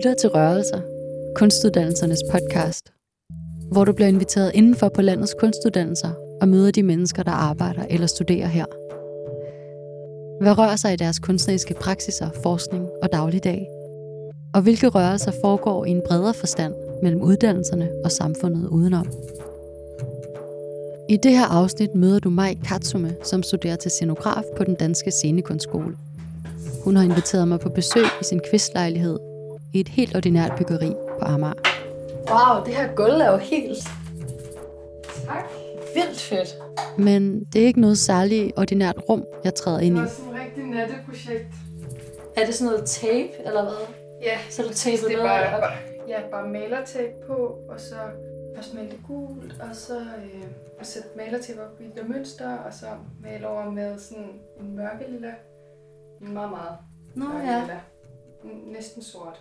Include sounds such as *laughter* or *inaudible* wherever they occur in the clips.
Lytter til Rørelser, kunstuddannelsernes podcast, hvor du bliver inviteret indenfor på landets kunstuddannelser og møder de mennesker, der arbejder eller studerer her. Hvad rører sig i deres kunstneriske praksiser, forskning og dagligdag? Og hvilke rørelser foregår i en bredere forstand mellem uddannelserne og samfundet udenom? I det her afsnit møder du Mai Katsume, som studerer til scenograf på den danske scenekunstskole. Hun har inviteret mig på besøg i sin kvistlejlighed i et helt ordinært byggeri på Amager. Wow, det her gulv er jo helt Tak. vildt fedt. Men det er ikke noget særligt ordinært rum, jeg træder ind Det i. var sådan et rigtig natteprojekt. Er det sådan noget tape, eller hvad? Ja, Så er du tapet det er bare, op? bare, ja, bare malertape på, og så først male det gult, og så øh, sætte malertape op i det mønster, og så male over med sådan en mørke lilla. En meget, meget Nå mørke ja. lilla. Næsten sort.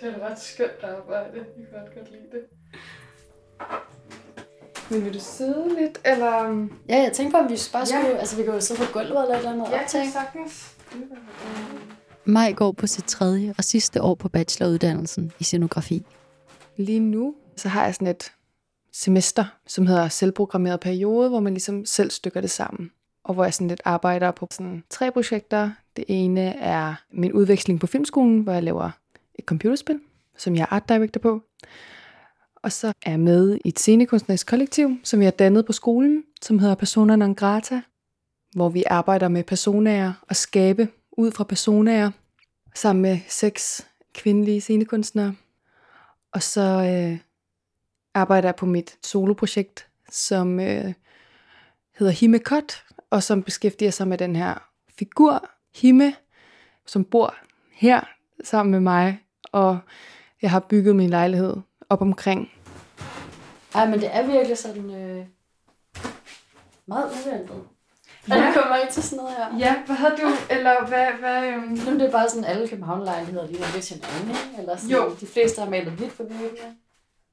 Det er et ret skønt arbejde. Jeg kan godt godt lide det. Men vil du sidde lidt, eller... um, Ja, jeg tænkte på, om vi bare Ja. skulle... Altså, vi kan jo sidde på gulvet eller et eller andet Ja, optag. det er sagtens. Maj går på sit tredje og sidste år på bacheloruddannelsen i scenografi. Lige nu, så har jeg sådan et semester, som hedder selvprogrammeret periode, hvor man ligesom selv stykker det sammen. Og hvor jeg sådan lidt arbejder på sådan tre projekter. Det ene er min udveksling på filmskolen, hvor jeg laver et computerspil, som jeg er art director på. Og så er jeg med i et scenekunstnerisk kollektiv, som jeg har dannet på skolen, som hedder Persona non grata, hvor vi arbejder med personager og skabe ud fra personager, sammen med seks kvindelige scenekunstnere. Og så øh, arbejder jeg på mit soloprojekt, som øh, hedder Hime Kot, og som beskæftiger sig med den her figur, Hime, som bor her sammen med mig, og jeg har bygget min lejlighed op omkring. Ej, men det er virkelig sådan... Øh, meget uventet. Ja. At kommer ikke til sådan noget her. Ja, hvad havde du, eller hvad, hvad øhm, Nu er det bare sådan, alle København-lejligheder ligner lidt hinanden, ikke? Eller sådan, Jo. de fleste har malet hvidt på væggene.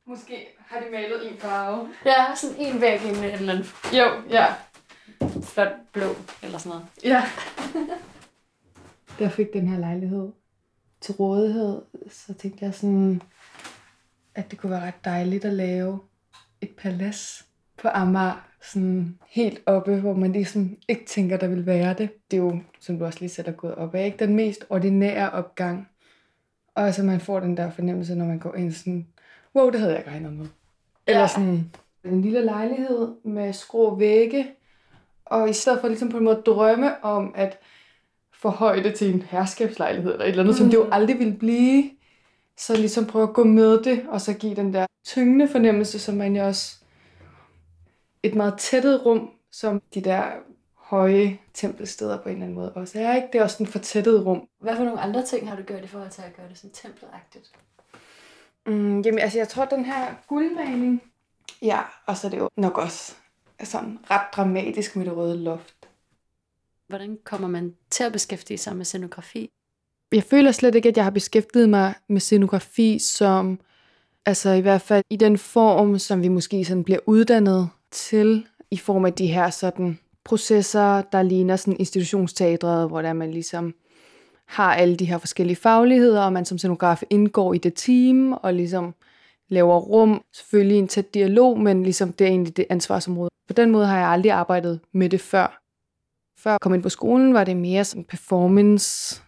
måske har de malet en farve. Ja, sådan en væg i en eller anden Jo, ja. flot blå, eller sådan noget. Ja. *laughs* Jeg fik den her lejlighed til rådighed, så tænkte jeg sådan, at det kunne være ret dejligt at lave et palads på Amager, sådan helt oppe, hvor man ligesom ikke tænker, der vil være det. Det er jo, som du også lige selv er gået op af, ikke? den mest ordinære opgang. Og så man får den der fornemmelse, når man går ind sådan, wow, det havde jeg ikke regnet med. Eller Ja. sådan en lille lejlighed med skrå vægge, og i stedet for ligesom på en måde at drømme om at forhøje det til en herskabslejlighed eller et eller andet, mm. som det jo aldrig ville blive, så ligesom prøve at gå med det, og så give den der tyngende fornemmelse, som man jo også et meget tættet rum, som de der høje tempelsteder på en eller anden måde også er, ikke? Det er også en fortættet rum. Hvad for nogle andre ting har du gjort i forhold til at gøre det sådan tempelagtigt? Mm, jamen, altså, jeg tror, den her guldmaling, ja, og så er det jo nok også sådan ret dramatisk med det røde loft. Hvordan kommer man til at beskæftige sig med scenografi? jeg føler slet ikke, at jeg har beskæftiget mig med scenografi som, altså i hvert fald i den form, som vi måske sådan bliver uddannet til, i form af de her sådan processer, der ligner sådan institutionsteatret, hvor der man ligesom har alle de her forskellige fagligheder, og man som scenograf indgår i det team, og ligesom laver rum, selvfølgelig i en tæt dialog, men ligesom det er egentlig det ansvarsområde. På den måde har jeg aldrig arbejdet med det før. Før jeg kom ind på skolen, var det mere som performance,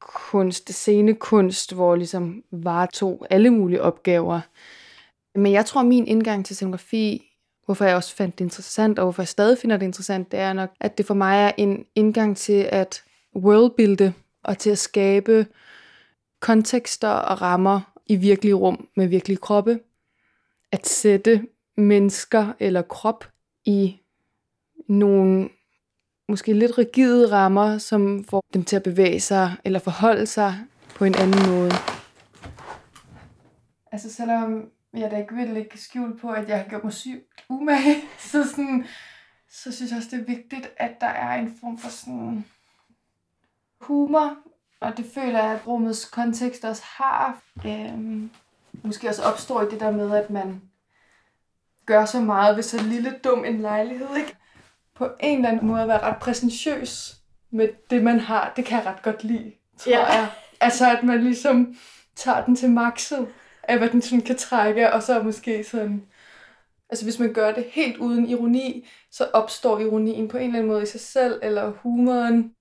kunst, scenekunst, hvor ligesom varetog alle mulige opgaver. Men jeg tror, at min indgang til scenografi, hvorfor jeg også fandt det interessant, og hvorfor jeg stadig finder det interessant, det er nok, at det for mig er en indgang til at worldbuilde, og til at skabe kontekster og rammer i virkelige rum med virkelige kroppe. At sætte mennesker eller krop i nogle måske lidt rigide rammer, som får dem til at bevæge sig eller forholde sig på en anden måde. Altså selvom jeg da ikke vil lægge skjul på, at jeg har gjort mig sygt umage, *laughs* så, sådan, så synes jeg også, det er vigtigt, at der er en form for sådan humor, og det føler jeg, at rummets kontekst også har. Øhm, måske også opstår i det der med, at man gør så meget ved så lille dum en lejlighed, ikke? På en eller anden måde være ret præsentøs med det, man har. Det kan jeg ret godt lide, tror Ja. jeg. Altså, at man ligesom tager den til makset af, hvad den sådan kan trække, og så måske sådan... Altså, hvis man gør det helt uden ironi, så opstår ironien på en eller anden måde i sig selv, eller humoren.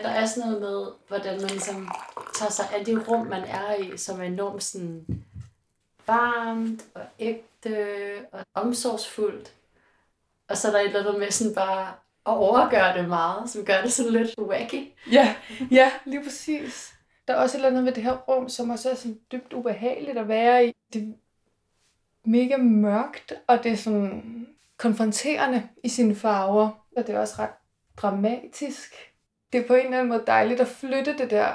Der er sådan noget med, hvordan man ligesom tager sig af det rum, man er i, som er enormt sådan varmt og ægte og omsorgsfuldt. Og så er der et eller andet med sådan bare at overgøre det meget, som gør det sådan lidt wacky. Ja, ja, lige præcis. Der er også et eller andet ved det her rum, som også er sådan dybt ubehageligt at være i. Det er mega mørkt, og det er sådan konfronterende i sine farver, og det er også ret dramatisk. Det er på en eller anden måde dejligt at flytte det der,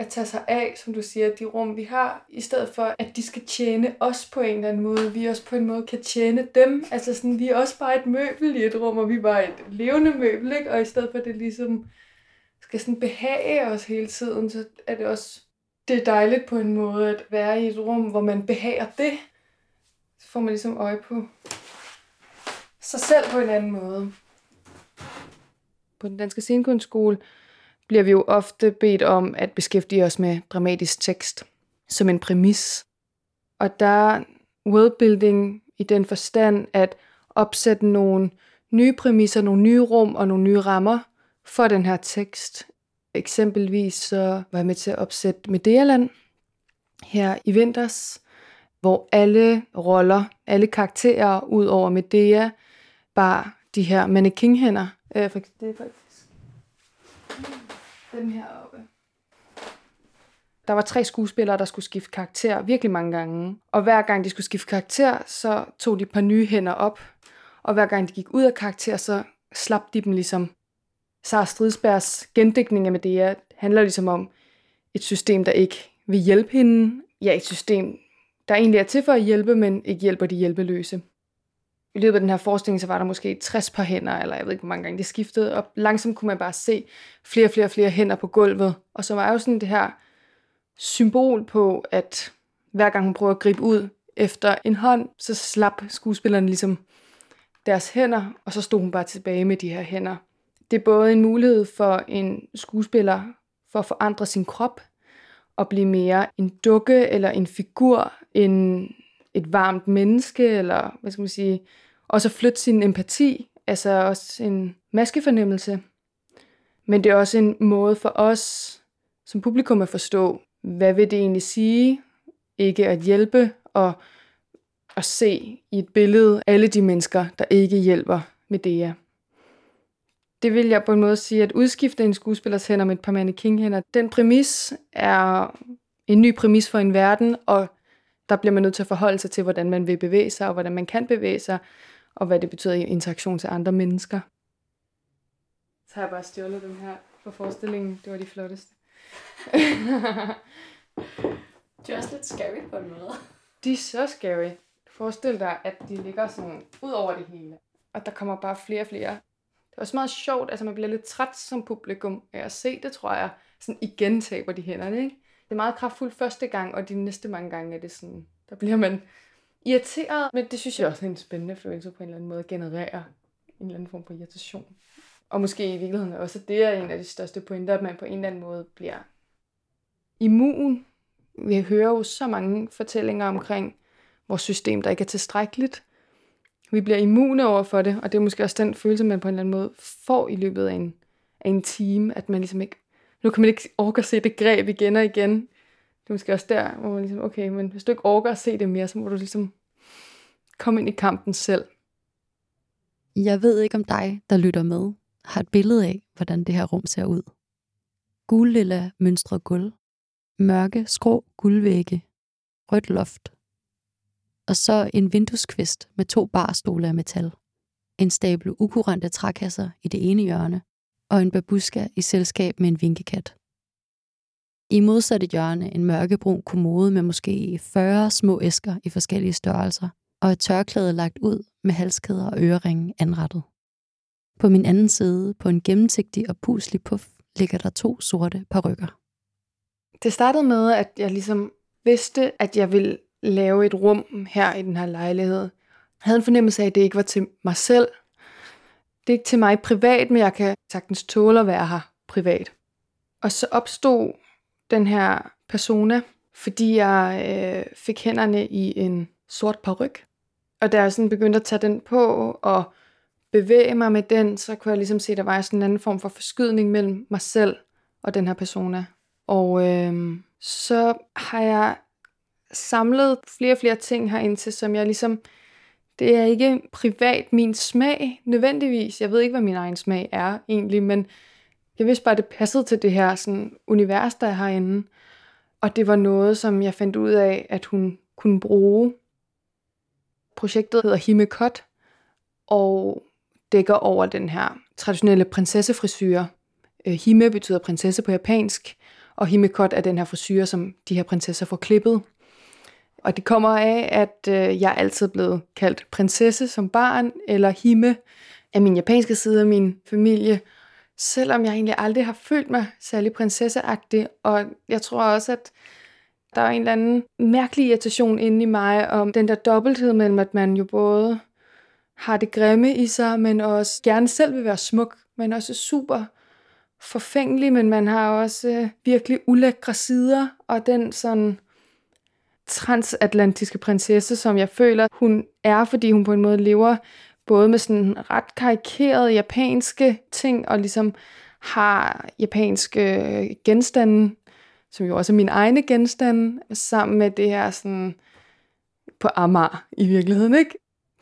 at tage sig af, som du siger, de rum, vi har, i stedet for, at de skal tjene os på en eller anden måde. Vi også på en måde kan tjene dem. Altså sådan, vi er også bare et møbel i et rum, og vi er bare et levende møbel, ikke? Og i stedet for, at det ligesom skal sådan behage os hele tiden, så er det også det er dejligt på en måde at være i et rum, hvor man behager det. Så får man ligesom øje på sig selv på en anden måde. På den danske scenekunstskole bliver vi jo ofte bedt om at beskæftige os med dramatisk tekst som en præmis. Og der er worldbuilding i den forstand at opsætte nogle nye præmisser, nogle nye rum og nogle nye rammer for den her tekst. Eksempelvis så var jeg med til at opsætte Medealand her i vinters, hvor alle roller, alle karakterer ud over Medea, bare de her mannequin-hænder. Øh, det er faktisk dem heroppe. Der var tre skuespillere, der skulle skifte karakter virkelig mange gange. Og hver gang de skulle skifte karakter, så tog de et par nye hænder op. Og hver gang de gik ud af karakter, så slap de dem ligesom Sara Stridsbergs gendækning af Medea handler ligesom om et system, der ikke vil hjælpe hende. Ja, et system, der egentlig er til for at hjælpe, men ikke hjælper de hjælpeløse. I løbet af den her forskning, så var der måske 60 par hænder, eller jeg ved ikke, hvor mange gange det skiftede, og langsomt kunne man bare se flere og flere og flere hænder på gulvet. Og så var jo sådan det her symbol på, at hver gang hun prøver at gribe ud efter en hånd, så slap skuespillerne ligesom deres hænder, og så stod hun bare tilbage med de her hænder. Det er både en mulighed for en skuespiller for at forandre sin krop og blive mere en dukke eller en figur end et varmt menneske, eller hvad skal man sige, også at flytte sin empati, altså også en maskefornemmelse. Men det er også en måde for os som publikum at forstå, hvad vil det egentlig sige, ikke at hjælpe, og at se i et billede alle de mennesker, der ikke hjælper med det det vil jeg på en måde sige, at udskifte en skuespillers hænder med et par mannequin-hænder, den præmis er en ny præmis for en verden, og der bliver man nødt til at forholde sig til, hvordan man vil bevæge sig, og hvordan man kan bevæge sig, og hvad det betyder i interaktion til andre mennesker. Så har jeg bare stjålet dem her for forestillingen. Det var de flotteste. *laughs* det er også lidt scary på en måde. De er så scary. Forestil dig, at de ligger sådan ud over det hele. Og der kommer bare flere og flere det er også meget sjovt, altså man bliver lidt træt som publikum af at se det, tror jeg. Sådan igen taber de hænderne, ikke? Det er meget kraftfuldt første gang, og de næste mange gange er det sådan, der bliver man irriteret. Men det synes jeg også er en spændende følelse på en eller anden måde at generere en eller anden form for irritation. Og måske i virkeligheden også, at det er en af de største pointer, at man på en eller anden måde bliver immun. Vi hører jo så mange fortællinger omkring vores system, der ikke er tilstrækkeligt. Vi bliver immune over for det, og det er måske også den følelse, man på en eller anden måde får i løbet af en, af en time, at man ligesom ikke, nu kan man ikke orke at se det greb igen og igen. Det er måske også der, hvor man ligesom, okay, men hvis du ikke orker at se det mere, så må du ligesom komme ind i kampen selv. Jeg ved ikke om dig, der lytter med, har et billede af, hvordan det her rum ser ud. Guldlilla mønstret gulv, mørke, skrå guldvægge, rødt loft, og så en vindueskvist med to barstole af metal, en stabel ukurante trækasser i det ene hjørne, og en babuska i selskab med en vinkekat. I modsatte hjørne en mørkebrun kommode med måske 40 små æsker i forskellige størrelser, og et tørklæde lagt ud med halskæder og øreringe anrettet. På min anden side, på en gennemsigtig og puslig puff, ligger der to sorte parrykker. Det startede med, at jeg ligesom vidste, at jeg ville lave et rum her i den her lejlighed. Jeg havde en fornemmelse af, at det ikke var til mig selv. Det er ikke til mig privat, men jeg kan sagtens tåle at være her privat. Og så opstod den her persona, fordi jeg øh, fik hænderne i en sort paryk. Og da jeg sådan begyndte at tage den på og bevæge mig med den, så kunne jeg ligesom se, at der var sådan en anden form for forskydning mellem mig selv og den her persona. Og øh, så har jeg samlet flere og flere ting herind til, som jeg ligesom... Det er ikke privat min smag nødvendigvis. Jeg ved ikke, hvad min egen smag er egentlig, men jeg vidste bare, at det passede til det her sådan, univers, der er herinde. Og det var noget, som jeg fandt ud af, at hun kunne bruge. Projektet hedder Himekot, og dækker over den her traditionelle prinsessefrisyre. Øh, hime betyder prinsesse på japansk, og Himekot er den her frisyre, som de her prinsesser får klippet. Og det kommer af, at øh, jeg er altid blevet kaldt prinsesse som barn, eller Hime af min japanske side af min familie, selvom jeg egentlig aldrig har følt mig særlig prinsesseagtig. Og jeg tror også, at der er en eller anden mærkelig irritation inde i mig om den der dobbelthed mellem, at man jo både har det grimme i sig, men også gerne selv vil være smuk, men også super forfængelig, men man har også øh, virkelig ulækre sider, og den sådan transatlantiske prinsesse, som jeg føler, hun er, fordi hun på en måde lever både med sådan ret karikerede japanske ting, og ligesom har japanske øh, genstande, som jo også er mine egne genstande, sammen med det her sådan på Amager i virkeligheden, ikke?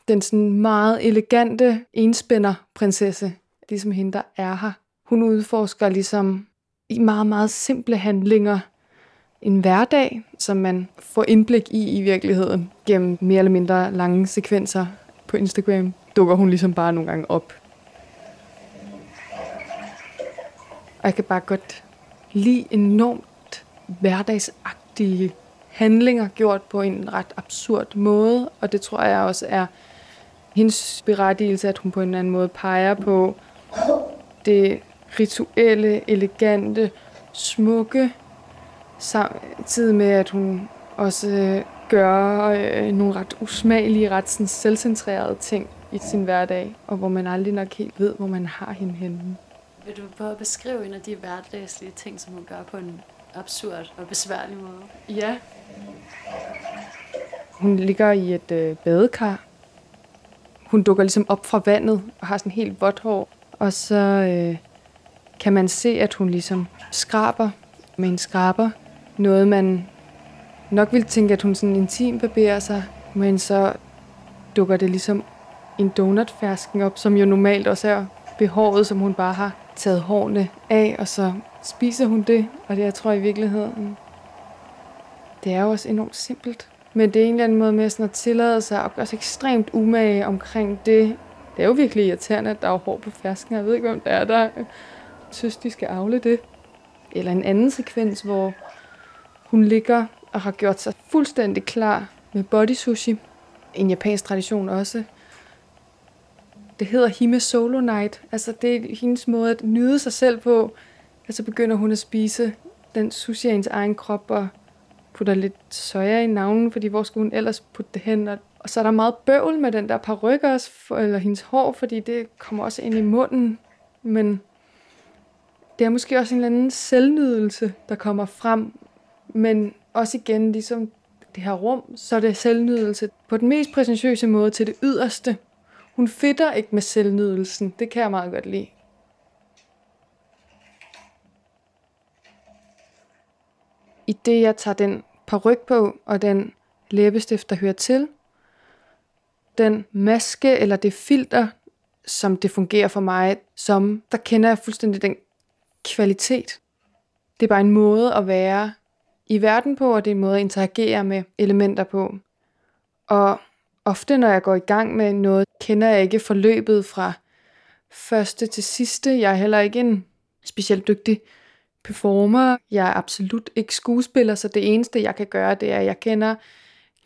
Den sådan meget elegante enspænder prinsesse, ligesom hende, der er her. Hun udforsker ligesom i meget, meget simple handlinger en hverdag, som man får indblik i i virkeligheden gennem mere eller mindre lange sekvenser på Instagram. Dukker hun ligesom bare nogle gange op. Og jeg kan bare godt lide enormt hverdagsagtige handlinger gjort på en ret absurd måde, og det tror jeg også er hendes berettigelse, at hun på en eller anden måde peger på det rituelle, elegante, smukke, samtidig med, at hun også gør øh, nogle ret usmagelige, ret sådan selvcentrerede ting i sin hverdag, og hvor man aldrig nok helt ved, hvor man har hende henne. Vil du prøve at beskrive en af de hverdagslige ting, som hun gør på en absurd og besværlig måde? Ja. Hun ligger i et øh, badekar. Hun dukker ligesom op fra vandet og har sådan helt vådt hår. Og så øh, kan man se, at hun ligesom skraber med en skraber. Noget, man nok ville tænke, at hun sådan intim barberer sig, men så dukker det ligesom en donutfersken op, som jo normalt også er behåret, som hun bare har taget hårene af, og så spiser hun det, og det jeg tror i virkeligheden, det er jo også enormt simpelt. Men det er en eller anden måde med sådan at tillade sig, og også ekstremt umage omkring det. Det er jo virkelig irriterende, at der er hår på fersken. Jeg ved ikke, hvem det er, der synes, de skal afle det. Eller en anden sekvens, hvor hun ligger og har gjort sig fuldstændig klar med body sushi. En japansk tradition også. Det hedder Hime Solo Night. Altså det er hendes måde at nyde sig selv på. Og så begynder hun at spise den sushi af hendes egen krop og putter lidt soja i navnen, fordi hvor skulle hun ellers putte det hen? Og så er der meget bøvl med den der paryk også, eller hendes hår, fordi det kommer også ind i munden. Men det er måske også en eller anden selvnydelse, der kommer frem, men også igen, ligesom det her rum, så er det selvnydelse på den mest præsentøse måde til det yderste. Hun fitter ikke med selvnydelsen. Det kan jeg meget godt lide. I det, jeg tager den paryk på, og den læbestift, der hører til, den maske eller det filter, som det fungerer for mig, som der kender jeg fuldstændig den kvalitet. Det er bare en måde at være i verden på, og det er en måde at interagere med elementer på. Og ofte, når jeg går i gang med noget, kender jeg ikke forløbet fra første til sidste. Jeg er heller ikke en specielt dygtig performer. Jeg er absolut ikke skuespiller, så det eneste, jeg kan gøre, det er, at jeg kender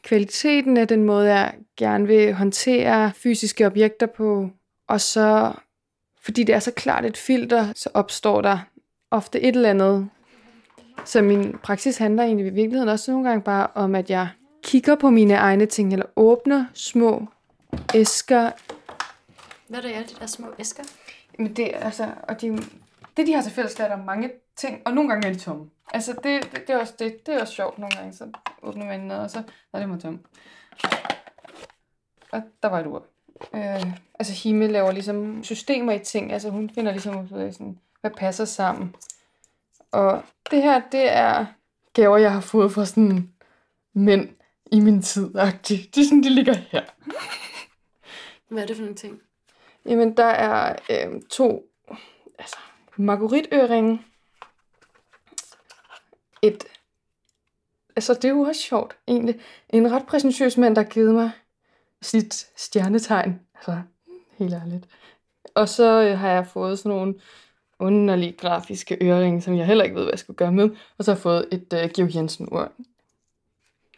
kvaliteten af den måde, jeg gerne vil håndtere fysiske objekter på. Og så, fordi det er så klart et filter, så opstår der ofte et eller andet. Så min praksis handler egentlig i virkeligheden også nogle gange bare om, at jeg kigger på mine egne ting, eller åbner små æsker. Hvad er det, alle de der små æsker? Men det, altså, og de, det, de har til fælles, der er der mange ting, og nogle gange er de tomme. Altså, det, det, det, er også, det, det er også sjovt nogle gange, så åbner man noget, og så er det må tom. Og der var et ord. Øh, altså, Himmel laver ligesom systemer i ting. Altså, hun finder ligesom ud af, sådan, hvad passer sammen. Og det her, det er gaver, jeg har fået fra sådan mænd i min tid. -agtigt. Det er sådan, de ligger her. Hvad er det for nogle ting? Jamen, der er øh, to altså, margueritøringe. Et, altså det er jo også sjovt, egentlig. En ret præsentøs mand, der har givet mig sit stjernetegn. Altså, helt ærligt. Og så øh, har jeg fået sådan nogle underlige grafiske øreringe, som jeg heller ikke ved, hvad jeg skulle gøre med. Og så har jeg fået et øh, Georg Jensen-ur.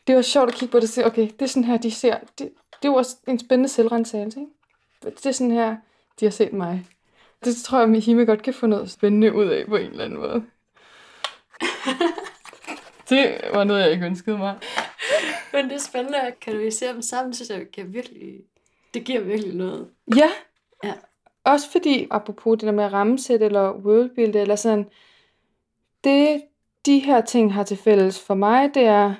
Det var sjovt at kigge på det og se, okay, det er sådan her, de ser. Det, det også en spændende selvrensagelse, ikke? Det er sådan her, de har set mig. Det tror jeg, at Hime godt kan få noget spændende ud af på en eller anden måde. *laughs* det var noget, jeg ikke ønskede mig. Men det er spændende at kanalisere dem sammen, synes jeg, kan virkelig, det giver virkelig noget. Ja. Ja. Også fordi, apropos det der med at rammesæt eller worldbuild, eller sådan, det de her ting har til fælles for mig, det er,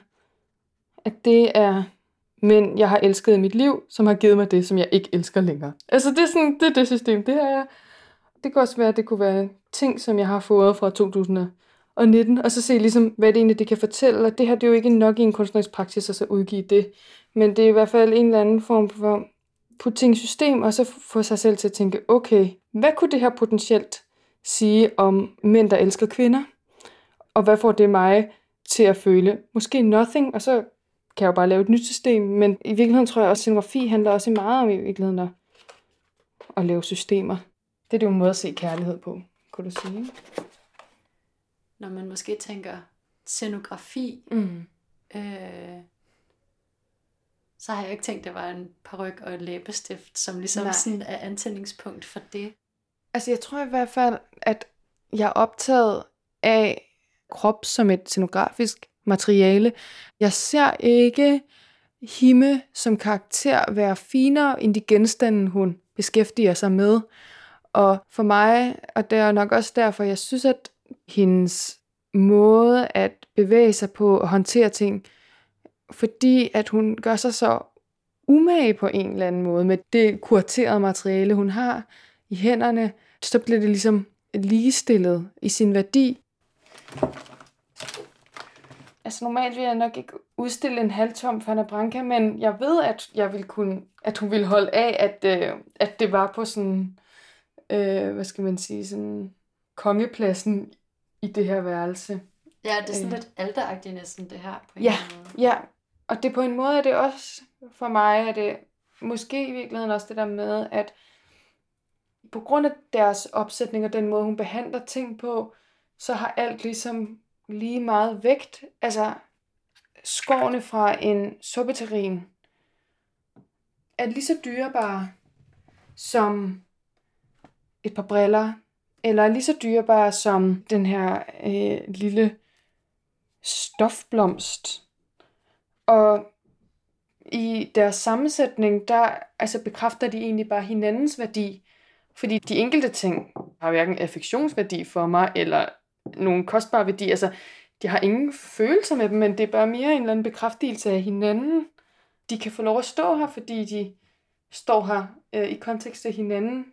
at det er mænd, jeg har elsket i mit liv, som har givet mig det, som jeg ikke elsker længere. Altså det er sådan, det er det system, det her er. Det kan også være, at det kunne være ting, som jeg har fået fra 2019, og så se ligesom, hvad det egentlig det kan fortælle. Og det her det er jo ikke nok i en kunstnerisk praksis at så udgive det, men det er i hvert fald en eller anden form for putte ting i system, og så få sig selv til at tænke, okay, hvad kunne det her potentielt sige om mænd, der elsker kvinder? Og hvad får det mig til at føle? Måske nothing, og så kan jeg jo bare lave et nyt system. Men i virkeligheden tror jeg også, at scenografi handler også meget om i virkeligheden at, at lave systemer. Det er jo en måde at se kærlighed på, kunne du sige. Når man måske tænker scenografi, Mm. øh, så har jeg ikke tænkt, at det var en paryk og et læbestift, som ligesom Nej. sådan er antændingspunkt for det. Altså jeg tror i hvert fald, at jeg er optaget af krop som et scenografisk materiale. Jeg ser ikke Himme som karakter være finere end de genstande, hun beskæftiger sig med. Og for mig, og det er nok også derfor, jeg synes, at hendes måde at bevæge sig på og håndtere ting, fordi at hun gør sig så umage på en eller anden måde med det kuraterede materiale, hun har i hænderne, så bliver det ligesom ligestillet i sin værdi. Altså normalt vil jeg nok ikke udstille en halvtom Fana Branca, men jeg ved, at jeg vil kunne, at hun ville holde af, at, øh, at det var på sådan, øh, hvad skal man sige, sådan kongepladsen i det her værelse. Ja, det er sådan Øh. lidt alderagtigt næsten, det her. På en Ja. måde. Ja, og det på en måde er det også, for mig er det måske i virkeligheden også det der med, at på grund af deres opsætning og den måde, hun behandler ting på, så har alt ligesom lige meget vægt. Altså, skårene fra en suppeterrin er lige så dyrebare som et par briller, eller er lige så dyrebare som den her øh, lille stofblomst. Og i deres sammensætning, der altså bekræfter de egentlig bare hinandens værdi. Fordi de enkelte ting har hverken affektionsværdi for mig, eller nogen kostbar værdi. Altså, de har ingen følelser med dem, men det er bare mere en eller anden bekræftelse af hinanden. De kan få lov at stå her, fordi de står her øh, i kontekst til hinanden.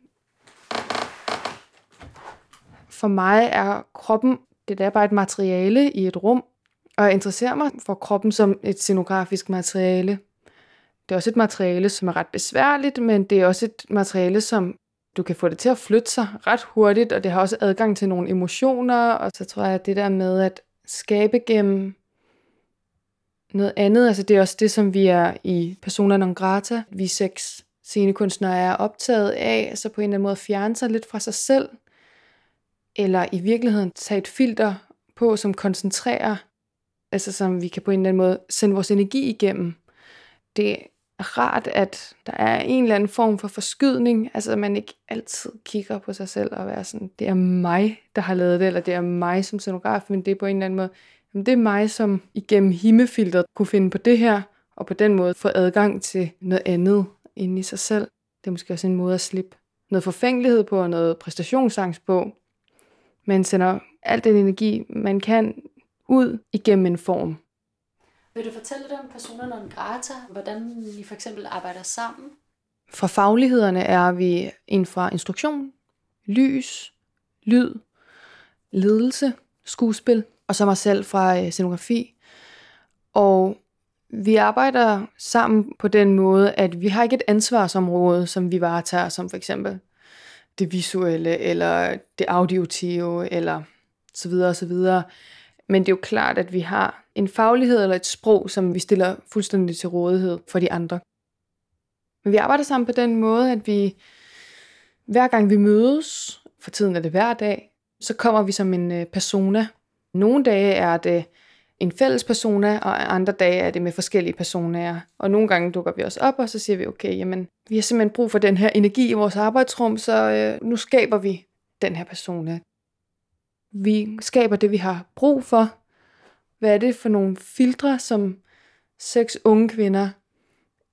For mig er kroppen, det er bare et materiale i et rum, og jeg interesserer mig for kroppen som et scenografisk materiale. Det er også et materiale, som er ret besværligt, men det er også et materiale, som du kan få det til at flytte sig ret hurtigt, og det har også adgang til nogle emotioner, og så tror jeg, at det der med at skabe gennem noget andet, altså det er også det, som vi er i Persona non grata, vi seks scenekunstnere er optaget af, altså på en eller anden måde fjerne sig lidt fra sig selv, eller i virkeligheden tage et filter på, som koncentrerer, altså som vi kan på en eller anden måde sende vores energi igennem. Det er rart, at der er en eller anden form for forskydning, altså at man ikke altid kigger på sig selv og er sådan, det er mig, der har lavet det, eller det er mig som scenograf, men det er på en eller anden måde, jamen det er mig, som igennem himmefiltret kunne finde på det her, og på den måde få adgang til noget andet inde i sig selv. Det er måske også en måde at slippe noget forfængelighed på, og noget præstationsangst på. Man sender al den energi, man kan ud igennem en form. Vil du fortælle lidt om persona non grata, hvordan I for eksempel arbejder sammen? Fra faglighederne er vi en fra instruktion, lys, lyd, ledelse, skuespil, og så mig selv fra øh, scenografi. Og vi arbejder sammen på den måde, at vi har ikke et ansvarsområde, som vi varetager, som for eksempel det visuelle, eller det auditive, eller så videre, så videre. Men det er jo klart, at vi har en faglighed eller et sprog, som vi stiller fuldstændig til rådighed for de andre. Men vi arbejder sammen på den måde, at vi hver gang vi mødes, for tiden er det hver dag, så kommer vi som en øh, persona. Nogle dage er det en fælles persona, og andre dage er det med forskellige personaer. Og nogle gange dukker vi også op, og så siger vi, okay, jamen, vi har simpelthen brug for den her energi i vores arbejdsrum, så øh, nu skaber vi den her persona. Vi skaber det, vi har brug for. Hvad er det for nogle filtre, som seks unge kvinder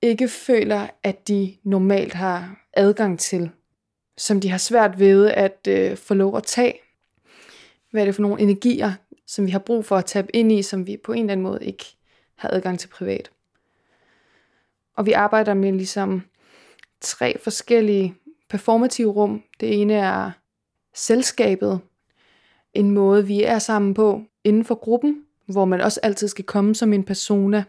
ikke føler, at de normalt har adgang til, som de har svært ved at øh, få lov at tage. Hvad er det for nogle energier, som vi har brug for at tabe ind i, som vi på en eller anden måde ikke har adgang til privat. Og vi arbejder med ligesom tre forskellige performative rum. Det ene er selskabet, en måde vi er sammen på inden for gruppen, hvor man også altid skal komme som en persona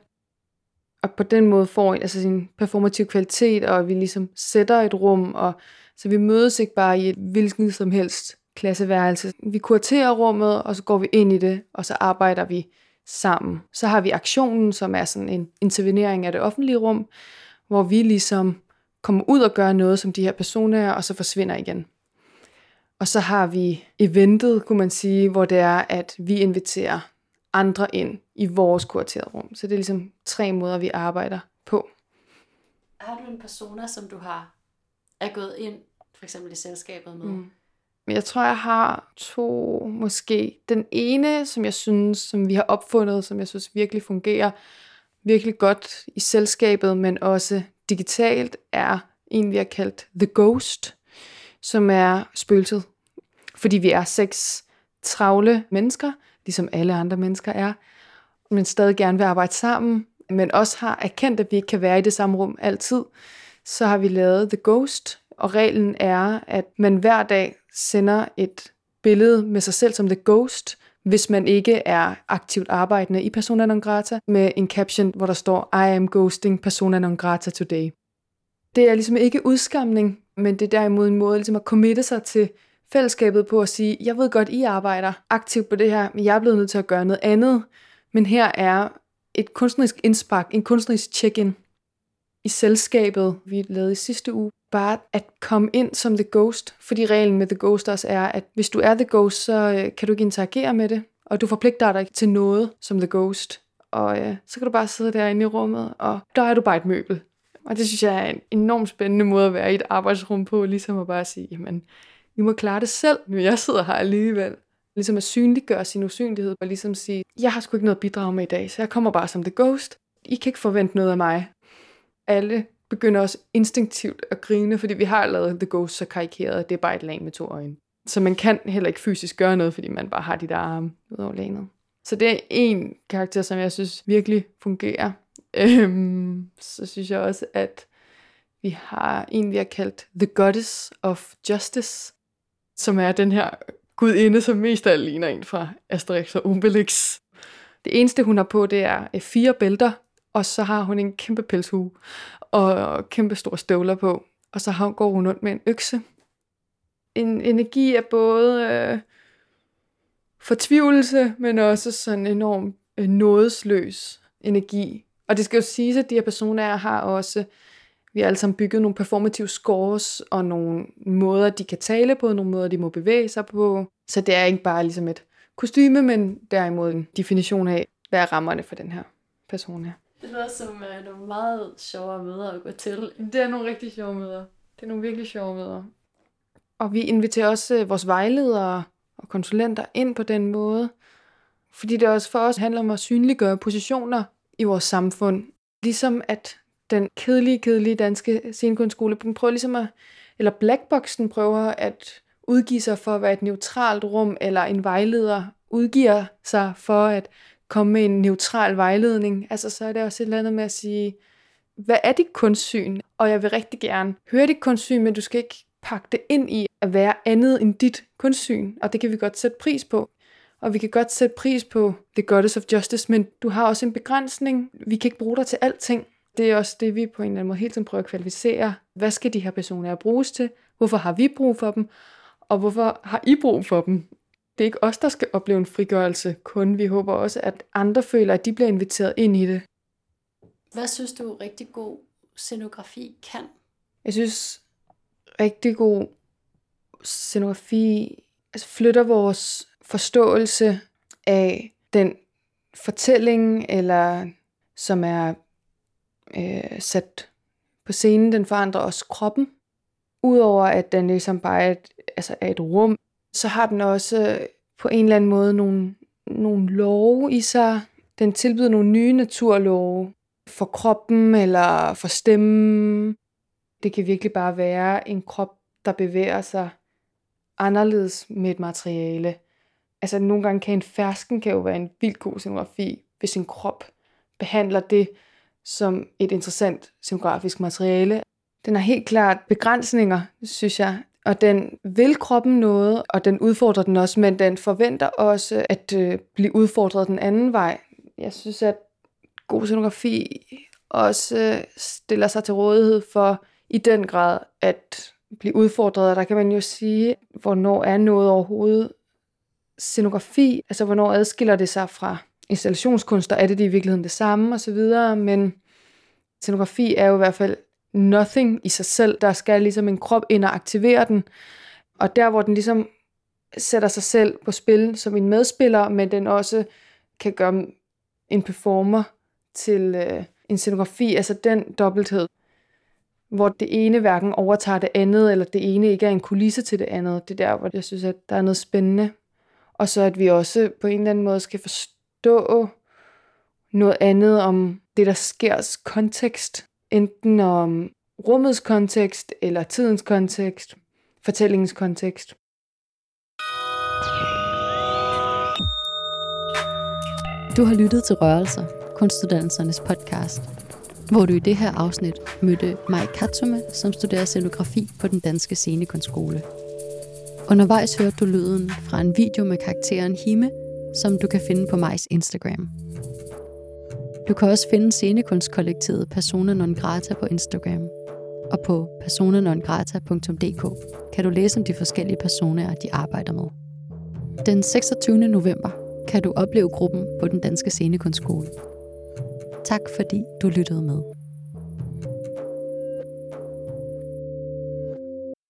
og på den måde får en, altså sin performativ kvalitet, og vi ligesom sætter et rum, og så vi mødes ikke bare i et hvilken som helst klasseværelse. Vi kuraterer rummet, og så går vi ind i det, og så arbejder vi sammen. Så har vi aktionen, som er sådan en intervenering af det offentlige rum, hvor vi ligesom kommer ud og gør noget som de her personer, og så forsvinder igen. Og så har vi eventet, kunne man sige, hvor det er, at vi inviterer andre ind i vores kuraterede rum. Så det er ligesom tre måder, vi arbejder på. Har du en persona, som du har er gået ind, for eksempel i selskabet med? Mm. Jeg tror, jeg har to måske. Den ene, som jeg synes, som vi har opfundet, som jeg synes virkelig fungerer virkelig godt i selskabet, men også digitalt, er en, vi har kaldt The Ghost, som er spøgelset. Fordi vi er seks travle mennesker, ligesom alle andre mennesker er, men stadig gerne vil arbejde sammen, men også har erkendt, at vi ikke kan være i det samme rum altid, så har vi lavet The Ghost, og reglen er, at man hver dag sender et billede med sig selv som The Ghost, hvis man ikke er aktivt arbejdende i persona non grata, med en caption, hvor der står, I am ghosting persona non grata today. Det er ligesom ikke udskamning, men det er derimod en måde ligesom at committe sig til fællesskabet på at sige, jeg ved godt, I arbejder aktivt på det her, men jeg er blevet nødt til at gøre noget andet. Men her er et kunstnerisk indspark, en kunstnerisk check-in i selskabet, vi lavede i sidste uge. Bare at komme ind som The Ghost, fordi reglen med The Ghost også er, at hvis du er The Ghost, så øh, kan du ikke interagere med det, og du forpligter dig til noget som The Ghost. Og øh, så kan du bare sidde derinde i rummet, og der er du bare et møbel. Og det synes jeg er en enormt spændende måde at være i et arbejdsrum på, ligesom at bare sige, jamen, vi må klare det selv, men jeg sidder her alligevel. Ligesom at synliggøre sin usynlighed, og ligesom sige, jeg har sgu ikke noget at bidrage med i dag, så jeg kommer bare som the ghost. I kan ikke forvente noget af mig. Alle begynder også instinktivt at grine, fordi vi har lavet The Ghost så karikeret, at det er bare et lag med to øjne. Så man kan heller ikke fysisk gøre noget, fordi man bare har de der arme ud over lanet. Så det er en karakter, som jeg synes virkelig fungerer. Øhm, så synes jeg også, at vi har en, vi har kaldt The Goddess of Justice, som er den her gudinde, som mest af ligner en fra Asterix og Obelix. Det eneste, hun har på, det er øh, fire bælter, og så har hun en kæmpe pelshue og kæmpe store støvler på. Og så går hun rundt med en økse. En energi af både øh, fortvivlelse, men også sådan enorm øh, nådesløs energi. Og det skal jo siges, at de her personer har også vi har alle sammen bygget nogle performative scores og nogle måder, de kan tale på, nogle måder, de må bevæge sig på. Så det er ikke bare ligesom et kostyme, men derimod en definition af, hvad er rammerne for den her person her. Det lyder som uh, nogle meget sjove møder at gå til. Det er nogle rigtig sjove møder. Det er nogle virkelig sjove møder. Og vi inviterer også uh, vores vejledere og konsulenter ind på den måde, fordi det også for os handler om at synliggøre positioner i vores samfund. Ligesom at den kedelige, kedelige danske scenekunstskole, den prøver ligesom at, eller Blackboxen prøver at udgive sig for at være et neutralt rum, eller en vejleder udgiver sig for at komme med en neutral vejledning, altså så er det også et eller andet med at sige, hvad er dit kunstsyn? Og jeg vil rigtig gerne høre dit kunstsyn, men du skal ikke pakke det ind i at være andet end dit kunstsyn, og det kan vi godt sætte pris på. Og vi kan godt sætte pris på The Goddess of Justice, men du har også en begrænsning. Vi kan ikke bruge dig til alting. Det er også det, vi på en eller anden måde hele tiden prøver at kvalificere. Hvad skal de her personer bruges til? Hvorfor har vi brug for dem? Og hvorfor har I brug for dem? Det er ikke os, der skal opleve en frigørelse kun. Vi håber også, at andre føler, at de bliver inviteret ind i det. Hvad synes du rigtig god scenografi kan? Jeg synes, rigtig god scenografi altså flytter vores forståelse af den fortælling, eller som er øh, sat på scenen, den forandrer også kroppen. Udover at den ligesom bare er et, altså er et rum, så har den også øh, på en eller anden måde nogle, nogle love i sig. Den tilbyder nogle nye naturlove for kroppen eller for stemmen. Det kan virkelig bare være en krop, der bevæger sig anderledes med et materiale. Altså nogle gange kan en fersken kan jo være en vildt god scenografi, hvis en krop behandler det som et interessant scenografisk materiale. Den har helt klart begrænsninger, synes jeg, og den vil kroppen noget, og den udfordrer den også, men den forventer også at øh, blive udfordret den anden vej. Jeg synes, at god scenografi også øh, stiller sig til rådighed for i den grad at blive udfordret, og der kan man jo sige, hvornår er noget overhovedet scenografi, altså hvornår adskiller det sig fra installationskunst, og er det, det i virkeligheden det samme osv., men scenografi er jo i hvert fald nothing i sig selv, der skal ligesom en krop ind og aktivere den, og der hvor den ligesom sætter sig selv på spil som en medspiller, men den også kan gøre en performer til øh, en scenografi, altså den dobbelthed hvor det ene hverken overtager det andet, eller det ene ikke er en kulisse til det andet. Det er der, hvor jeg synes, at der er noget spændende. Og så at vi også på en eller anden måde skal forstå noget andet om det, der sker kontekst. Enten om rummets kontekst, eller tidens kontekst, fortællingens kontekst. Du har lyttet til Rørelser, kunstuddannelsernes podcast hvor du i det her afsnit mødte Mai Katsume, som studerer scenografi på den danske scenekunstskole. Undervejs hørte du lyden fra en video med karakteren Hime, som du kan finde på Majs Instagram. Du kan også finde scenekunstkollektivet Persona Non Grata på Instagram. Og på personanongrata.dk kan du læse om de forskellige personer, de arbejder med. Den 26. november kan du opleve gruppen på den danske scenekunstskole. Tak fordi du lyttede med.